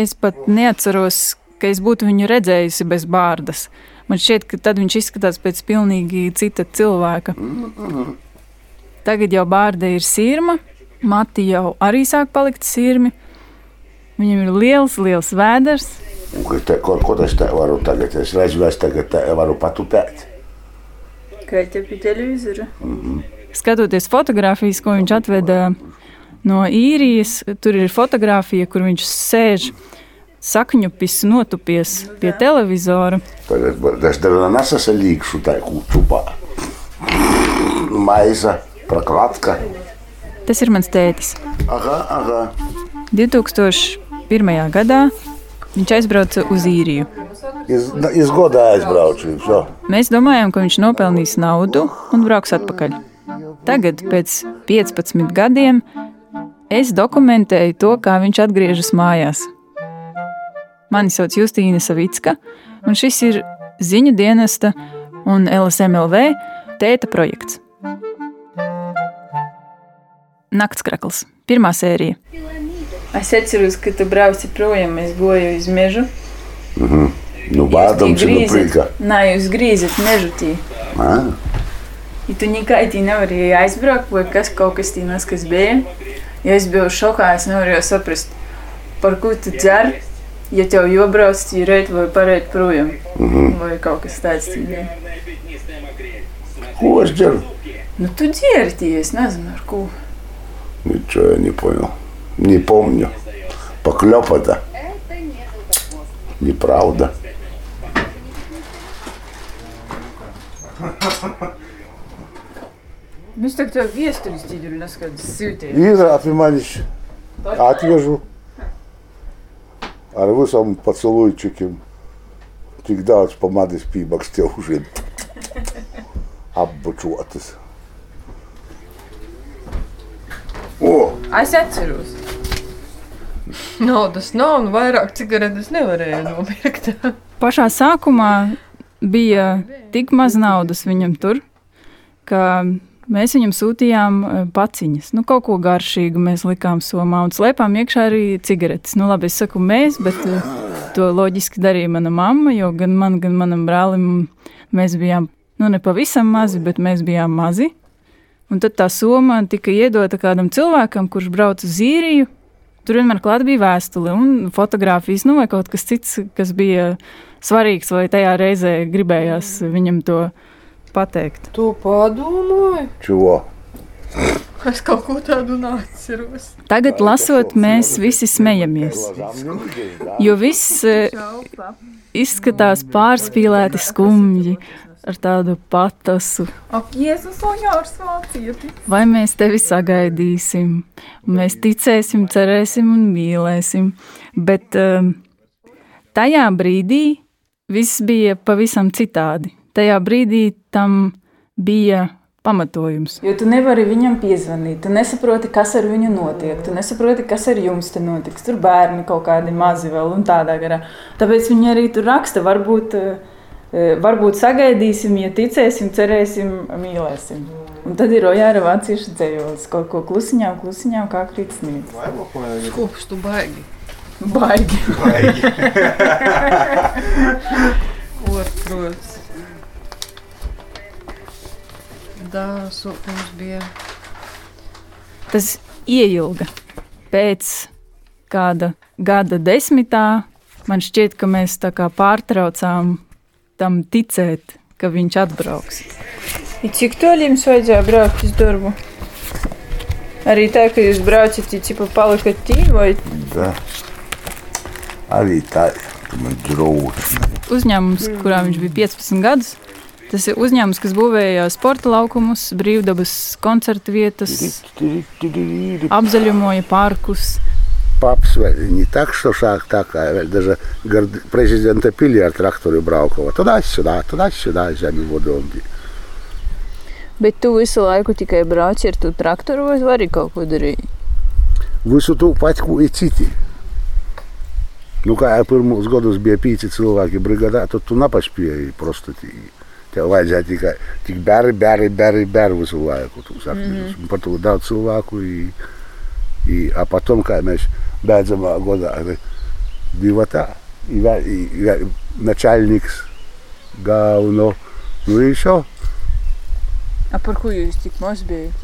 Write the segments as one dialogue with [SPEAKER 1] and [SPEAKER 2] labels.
[SPEAKER 1] Es pat neatceros, ka es būtu viņu redzējusi bez bārdas. Man šķiet, ka tad viņš izskatās pēc pilnīgi cita cilvēka. Tagad jau bārda ir sirma, mati jau arī sāk palikt sirmi. Viņam ir liels, liels vēders.
[SPEAKER 2] Ko, ko es te varu tagad? Es redzu, es tagad varu patupēt.
[SPEAKER 1] Kā te pie televizora? Mm -hmm. Skatoties fotogrāfijas, ko viņš atveda no īrijas, tur ir fotografija, kur viņš sēž sakņupis notupies pie televizora.
[SPEAKER 2] Tagad es daru nesasalīgšu tā kūčupā. Maiza, praklatka.
[SPEAKER 1] Tas ir mans tētis.
[SPEAKER 2] Aha, aha.
[SPEAKER 1] 2001. gadā viņš aizbrauca uz īriju.
[SPEAKER 2] Iz, izgodā aizbraucu. Jo.
[SPEAKER 1] Mēs domājām, ka viņš nopelnīs naudu un brauks atpakaļ. Tagad, pēc 15 gadiem, es dokumentēju to, kā viņš atgriežas mājās. Mani sauc Justīna Savicka, un šis ir ziņu dienesta un LSMLV tēta projekts. Naktskrakls, pirmā sērija. Es atceros, ka tu brauci projām, es goju uz mežu.
[SPEAKER 2] Mm -hmm. Nu, ir no prīka.
[SPEAKER 1] Nē, jūs grīzat mežutī.
[SPEAKER 2] Ah.
[SPEAKER 1] Ja tu nekādi nevarēji aizbraukt, vai kas kaut kas tāds, kas bija. Ja es biju šokā, es nevarēju saprast, par ko tu dzer. Ja tev jobrauc, tad ir vai pārēt projām. Mm -hmm. Vai kaut kas tāds bija.
[SPEAKER 2] Ko es dzeru?
[SPEAKER 1] Nu, tu dzerti, es nezinu, ar ko.
[SPEAKER 2] Ничего я не понял. Не помню. Поклепата. Неправда.
[SPEAKER 1] Mēs tagad viestuļus tīģeļu neskatās sūtīt.
[SPEAKER 2] Ir apimaniši. Atvežu. Ar visam pacilujčikiem. Tik daudz pamadas pībaks tev už ir apbučotas. O!
[SPEAKER 1] Es atceros.
[SPEAKER 3] Naudas nav, un vairāk cigaretes nevarēja nopirkt.
[SPEAKER 1] Pašā sākumā bija tik maz naudas viņam tur, ka mēs viņam sūtījām eh, paciņas. Nu, kaut ko garšīgu mēs likām somā un slēpām iekšā arī cigaretes. Nu, labi, es saku mēs, bet eh, to loģiski darīja mana mamma, jo gan man, gan manam brālim mēs bijām, nu, ne pavisam mazi, bet mēs bijām mazi. Un tad tā soma tika iedota kādam cilvēkam, kurš brauca uz īriju. Tur vienmēr klāt bija vēstule un fotografijas, nu, vai kaut kas cits, kas bija svarīgs, vai tajā reizē gribējās viņam to pateikt.
[SPEAKER 3] Tu padomāji?
[SPEAKER 2] Čuvo.
[SPEAKER 3] Es kaut ko tādu neatceros.
[SPEAKER 1] Tagad, lasot, mēs visi smejamies. Jo viss eh, izskatās pārspīlēti skumji, ar tādu patasu.
[SPEAKER 3] Ak, Jēzus!
[SPEAKER 1] Vai mēs tevi sagaidīsim, mēs ticēsim, cerēsim un mīlēsim. Bet um, tajā brīdī viss bija pavisam citādi. Tajā brīdī tam bija pamatojums. Jo tu nevari viņam piezvanīt, tu nesaproti, kas ar viņu notiek, tu nesaproti, kas ar jums te notiks. Tur bērni kaut kādi mazi vēl un tādā garā. Tāpēc viņi arī tur raksta, varbūt, eh, varbūt sagaidīsim, ja ticēsim, cerēsim, mīlēsim. Un tad ir Ojāra vāciešu dzējos, kaut ko klusiņām, klusiņām, kā krīt sniegs.
[SPEAKER 3] Skops tu baigi.
[SPEAKER 1] Baigi.
[SPEAKER 3] Otrs. Dāsu mums bija.
[SPEAKER 1] Tas ieilga. Pēc kāda gada desmitā man šķiet, ka mēs tā kā pārtraucām tam ticēt, ka viņš atbrauks. I cik tālu jums vajadzēja braukt uz darbu? Arī tā, ka jūs braucat, ja cipa palikat tī, vai
[SPEAKER 2] Da. Arī tā, ka man draugs.
[SPEAKER 1] uzņēmums, kurā viņš bija 15 gadus. Tas ir uzņēmums, kas būvēja sporta laukumus, brīvdabas koncertu vietas, apzaļumoja parkus.
[SPEAKER 2] Папс не так, что шаг такая, даже горд- президента пили ar traktoru braukova. Tуда-сюда, tуда-сюда, zemi vodombi.
[SPEAKER 1] Bet tu visu laiku tikai brauci ar to traktoru, vai vari kaut ko darīt?
[SPEAKER 2] Visu to paķku ir citi. Nu, kā jau pirmos gadus bija pīci cilvēki brigadā, tad tu nepaspēji prostatīgi. Tev vajadzēja tikai tik bēri, bēri, bēri, bēri visu laiku. Tu saki, mm -hmm. Par to daudz cilvēku. i- I, a potom, kā mēs beidzamā godā divi tā, i, i, i, načalniks galveno, nu i šo.
[SPEAKER 1] A par ko jūs tik maz bijat?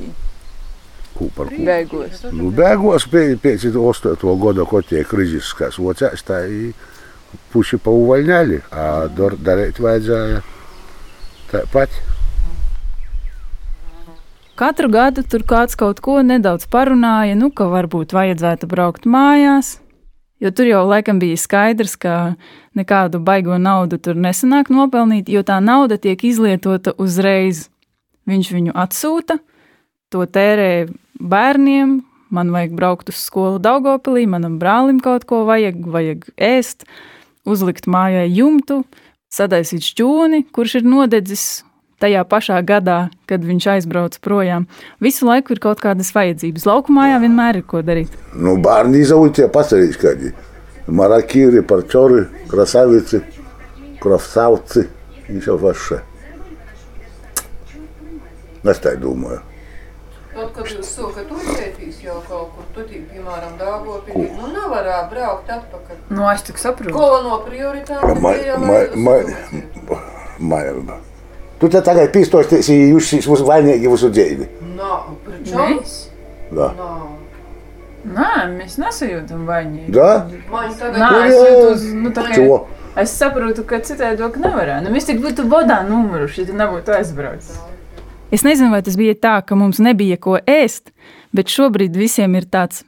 [SPEAKER 2] Ko par ko?
[SPEAKER 1] Beigās.
[SPEAKER 2] Nu, beigās pēc, pēc 8. gada, kad tie kriziskās vocēs, tā i puši pauvaļņāļi, a dar, darīt vajadzēja tāpat.
[SPEAKER 1] Katru gadu tur kāds kaut ko nedaudz parunāja, nu, ka varbūt vajadzētu braukt mājās. Jo tur jau laikam bija skaidrs, ka nekādu baigo naudu tur nesanāk nopelnīt, jo tā nauda tiek izlietota uzreiz. Viņš viņu atsūta, to tērē bērniem. Man vajag braukt uz skolu Daugopilī, manam brālim kaut ko vajag, vajag ēst, uzlikt mājai jumtu, sadaisīt šķūni, kurš ir nodedzis tajā pašā gadā, kad viņš aizbrauca projām. Visu laiku ir kaut kādas vajadzības. Laukumā vienmēr ir ko darīt.
[SPEAKER 2] Nu, bērni izauga pasarīt, kādi marakīri, parčori, krasavici, krafsauci, viņš jau vaša. Es tā domāju.
[SPEAKER 3] Kaut kad jūs sokat uzsētīs jau kaut kur, tu tik, piemēram, Dāngopilī, nu nevarā braukt atpakaļ.
[SPEAKER 1] Nu, es tik saprotu.
[SPEAKER 3] Galveno prioritāte
[SPEAKER 2] Ma,
[SPEAKER 3] bija,
[SPEAKER 2] ma,
[SPEAKER 3] lai
[SPEAKER 2] ma,
[SPEAKER 3] uzsūtīsiet.
[SPEAKER 2] ma, tu te tagad pīstosties, ja jūs esat vainīgi visu dzīvi.
[SPEAKER 3] Nav, pričom?
[SPEAKER 2] Da.
[SPEAKER 3] Nav.
[SPEAKER 1] Nē, mēs nesajūtam vainīgi.
[SPEAKER 2] Da?
[SPEAKER 3] Man tagad
[SPEAKER 2] Kur
[SPEAKER 1] es, jūtos, nu, kā,
[SPEAKER 2] Čo?
[SPEAKER 1] es saprotu, ka citādi to nevarētu. Nu, mēs tik būtu bodā numuruši, ja tu nebūtu aizbraucis. Es nezinu, vai tas bija tā, ka mums nebija ko ēst, bet šobrīd visiem ir tāds,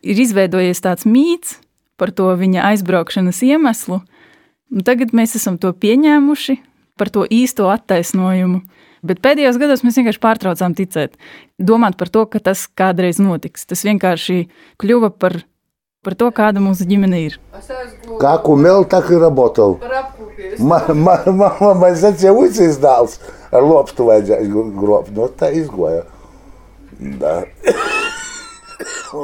[SPEAKER 1] ir izveidojies tāds mīts par to viņa aizbraukšanas iemeslu. Tagad mēs esam to pieņēmuši par to īsto attaisnojumu. Bet pēdējos gados mēs vienkārši pārtraucām ticēt, domāt par to, ka tas kādreiz notiks. Tas vienkārši kļuva par, par to, kāda mūsu ģimene ir.
[SPEAKER 3] Es aizgūstu
[SPEAKER 2] Как умел, так и работал.
[SPEAKER 3] par apkūpies.
[SPEAKER 2] Mama man sacīja, ucis dēls ar lopstu vajadzēja grobt. No tā izgoja. Da.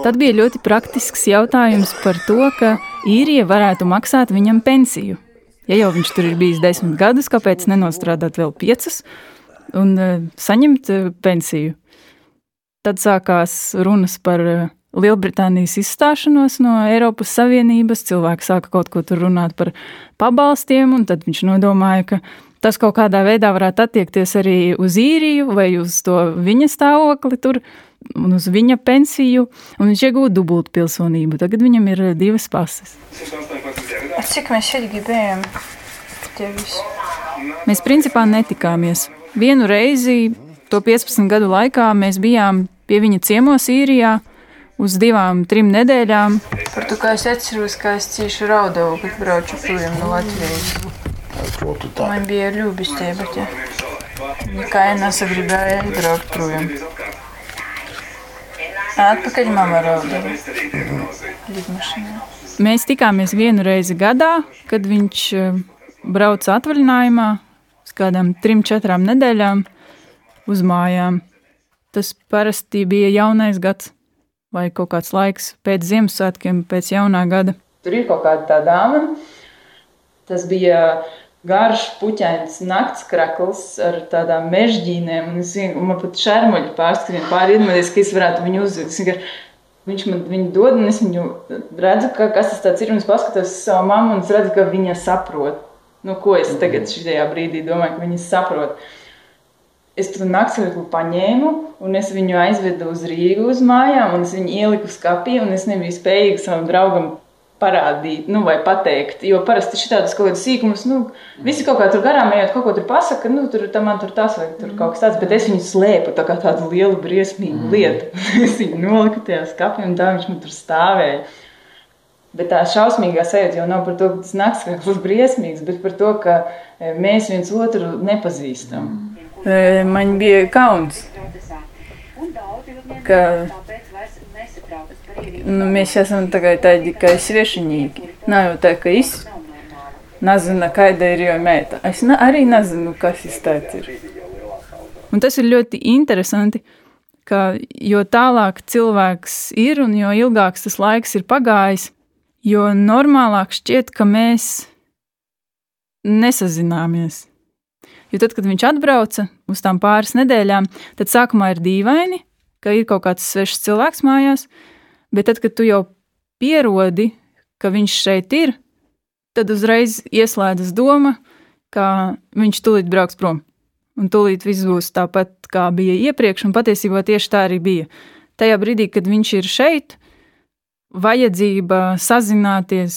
[SPEAKER 1] Tad bija ļoti praktisks jautājums par to, ka īrija varētu maksāt viņam pensiju. Ja jau viņš tur ir bijis desmit gadus, kāpēc nenostrādāt vēl piecus un uh, saņemt uh, pensiju? Tad sākās runas par uh, Lielbritānijas izstāšanos no Eiropas Savienības. Cilvēki sāka kaut ko tur runāt par pabalstiem, un tad viņš nodomāja, ka tas kaut kādā veidā varētu attiekties arī uz īriju vai uz to viņa stāvokli tur un uz viņa pensiju, un viņš iegūta dubultu pilsonību. Tagad viņam ir eh, divas pases.
[SPEAKER 4] Cik mēs šeit gribējām?
[SPEAKER 1] Mēs principā netikāmies. Vienu reizi, to 15 gadu laikā, mēs bijām pie viņa ciemos īrijā uz divām, trim nedēļām.
[SPEAKER 4] Par to, kā es atceros, kā es cieši raudāju, kad braucu projām no Latvijas. Man bija ļubistie, bet ja. Nekā ja nesagribēja braukt projām. Atpakaļ mamma raudāja. Lidmašīnā.
[SPEAKER 1] Mēs tikāmies vienu reizi gadā, kad viņš eh, brauca atvaļinājumā uz kādām trim, četrām nedēļām uz mājām. Tas parasti bija jaunais gads vai kaut kāds laiks pēc Ziemassvētkiem, pēc jaunā gada. Tur ir kaut kāda tā dāvana. Tas bija garš, puķains nakts krakls ar tādām mežģīnēm. Un es un man pat šermuļi pārskrien pāri iedomāties, ka es varētu viņu uzvilkt. Viņš man viņu dod, un es viņu redzu, ka, kas tas ir. Es paskatos uz savu mammu, un es redzu, ka viņa saprot. Nu, ko es tagad šajā brīdī domāju, ka viņa saprot. Es tur naktī paņēmu, un es viņu aizvedu uz Rīgu uz mājām, un es viņu ieliku skapī, un es nebiju spējīga savam draugam parādīt, nu, vai pateikt. Jo parasti šādus kaut kādus sīkumus, nu, visi kaut kā tur garām ejot, kaut ko tur pasaka, nu, tur tam man tur tas vai tur kaut kas tāds, bet es viņu slēpu tā kā tādu lielu briesmīgu lietu. es viņu noliku tajā skapī, un tā viņš man tur stāvēja. Bet tā šausmīgā sajūta jau nav par to, ka tas naktas ir briesmīgs, bet par to, ka e, mēs viens otru nepazīstam. E, Man bija kauns, ka nu, mēs esam tagad tādi kā svešinieki. Nav jau tā, ka es nezinu, kāda ir jau mēta. Es ne, arī nezinu, kas tas tāds ir. Un tas ir ļoti interesanti, ka jo tālāk cilvēks ir un jo ilgāks tas laiks ir pagājis, jo normālāk šķiet, ka mēs nesazināmies. Jo tad, kad viņš atbrauca uz tām pāris nedēļām, tad sākumā ir dīvaini, ka ir kaut kāds svešs cilvēks mājās, Bet tad, kad tu jau pierodi, ka viņš šeit ir, tad uzreiz ieslēdzas doma, ka viņš tūlīt brauks prom. Un tūlīt viss būs tāpat, kā bija iepriekš, un patiesībā tieši tā arī bija. Tajā brīdī, kad viņš ir šeit, vajadzība sazināties,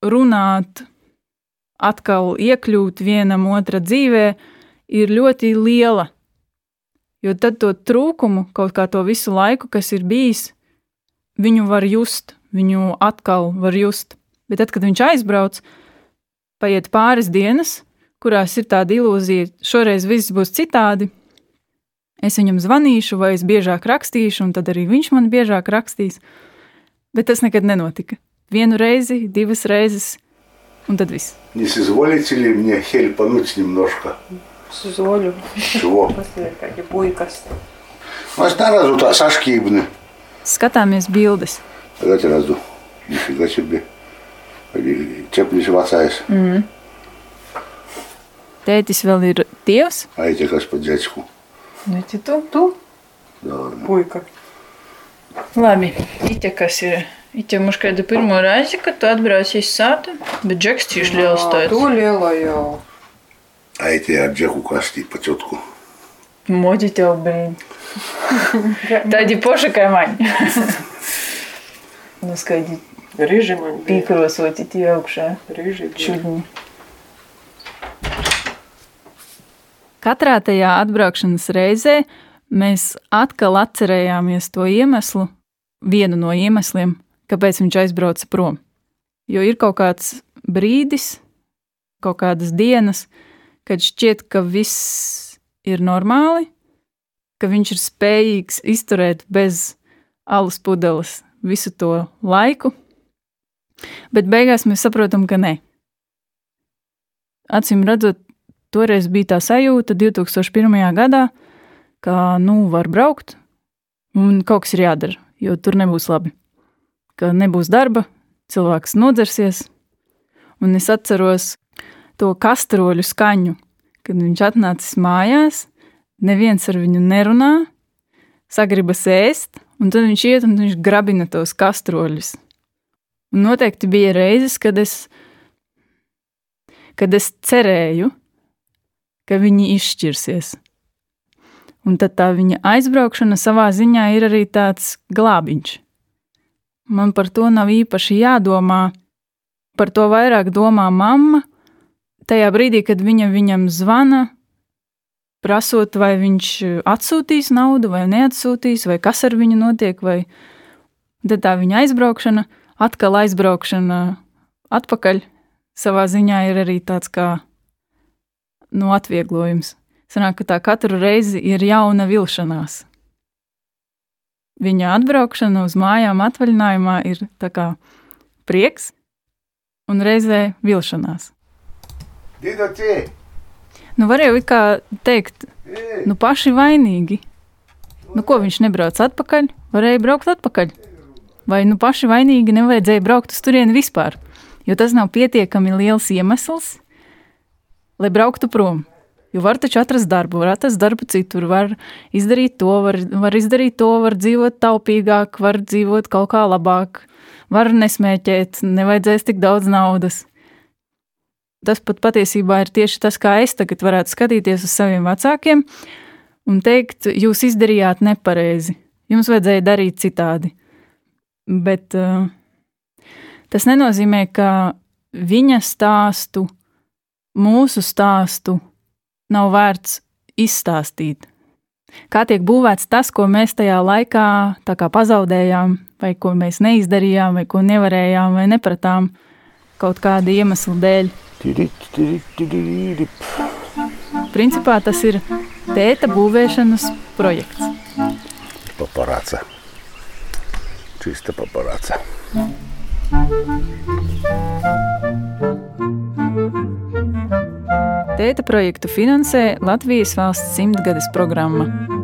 [SPEAKER 1] runāt, atkal iekļūt vienam otra dzīvē, ir ļoti liela. Jo tad to trūkumu, kaut kā to visu laiku, kas ir bijis, viņu var just, viņu atkal var just. Bet tad, kad viņš aizbrauc, paiet pāris dienas, kurās ir tāda ilūzija, šoreiz viss būs citādi. Es viņam zvanīšu, vai es biežāk rakstīšu, un tad arī viņš man biežāk rakstīs. Bet tas nekad nenotika. Vienu reizi, divas reizes, Un tad viss.
[SPEAKER 2] Не соизволите ли мне хельпануть немножко?
[SPEAKER 3] Соизволю.
[SPEAKER 2] Чего? Mēs neredzu tā sašķībni.
[SPEAKER 1] Skatāmies bildes.
[SPEAKER 2] Tagad redzu. Nifīga čebi. Čepļiši vecais. Mm.
[SPEAKER 1] Tētis vēl ir
[SPEAKER 2] tievs? Aite, kas pa dzēčku.
[SPEAKER 1] Nu, tu, tu?
[SPEAKER 2] Jā.
[SPEAKER 3] Puika.
[SPEAKER 1] Labi, Ite, kas ir Ite, mums kāda pirmo reizi, kad tu atbrauci iz sātu, bet džeks tieši liels
[SPEAKER 3] To
[SPEAKER 1] tāds.
[SPEAKER 3] lielo jau.
[SPEAKER 2] А эти от Джеку Касти по тетку.
[SPEAKER 1] Moģi tev brīn. Tādi poši kā man. nu, skaidri,
[SPEAKER 3] Rīži man bija.
[SPEAKER 1] pīkrosoti tie augšā.
[SPEAKER 3] Rīži bija.
[SPEAKER 1] Čudni. Katrā tajā atbraukšanas reizē mēs atkal atcerējāmies to iemeslu, vienu no iemesliem, kāpēc viņš aizbrauca prom. Jo ir kaut kāds brīdis, kaut kādas dienas, kad šķiet, ka viss ir normāli, ka viņš ir spējīgs izturēt bez alus pudeles visu to laiku, bet beigās mēs saprotam, ka nē. Acīm redzot, toreiz bija tā sajūta 2001. gadā, ka nu var braukt un kaut kas ir jādara, jo tur nebūs labi. Ka nebūs darba, cilvēks nodzersies. Un es atceros to kastroļu skaņu, kad viņš atnācis mājās, neviens ar viņu nerunā, sagribas ēst, un tad viņš iet un viņš grabina tos kastroļus. Un noteikti bija reizes, kad es, kad es cerēju, ka viņi izšķirsies. Un tad tā viņa aizbraukšana savā ziņā ir arī tāds glābiņš. Man par to nav īpaši jādomā. Par to vairāk domā mamma. Tajā brīdī, kad viņa viņam zvana, prasot, vai viņš atsūtīs naudu, vai neatsūtīs, vai kas ar viņu notiek, vai tad tā viņa aizbraukšana, atkal aizbraukšana atpakaļ savā ziņā ir arī tāds kā no atvieglojums. Sanāk, ka tā katru reizi ir jauna vilšanās viņa atbraukšana uz mājām atvaļinājumā ir kā, prieks un reizē vilšanās.
[SPEAKER 2] Didotie.
[SPEAKER 1] Nu, varēja kā teikt, nu paši vainīgi. Nu, ko viņš nebrauc atpakaļ, varēja braukt atpakaļ. Vai nu paši vainīgi nevajadzēja braukt uz turieni vispār, jo tas nav pietiekami liels iemesls, lai brauktu prom. Jo var taču atrast darbu, var atrast darbu citur, var izdarīt to, var, var izdarīt to, var dzīvot taupīgāk, var dzīvot kaut kā labāk, var nesmēķēt, nevajadzēs tik daudz naudas. Tas pat patiesībā ir tieši tas, kā es tagad varētu skatīties uz saviem vecākiem un teikt, jūs izdarījāt nepareizi. Jums vajadzēja darīt citādi. Bet uh, tas nenozīmē, ka viņa stāstu, mūsu stāstu nav vērts izstāstīt. Kā tiek būvēts tas, ko mēs tajā laikā pazaudējām, vai ko mēs neizdarījām, vai ko nevarējām, vai nepratām kaut kāda iemesla dēļ. Principā tas ir tēta būvēšanas projekts.
[SPEAKER 2] Paparāca. Čista paparāca. Thank you.
[SPEAKER 1] Tēta projektu finansē Latvijas valsts simtgades programma.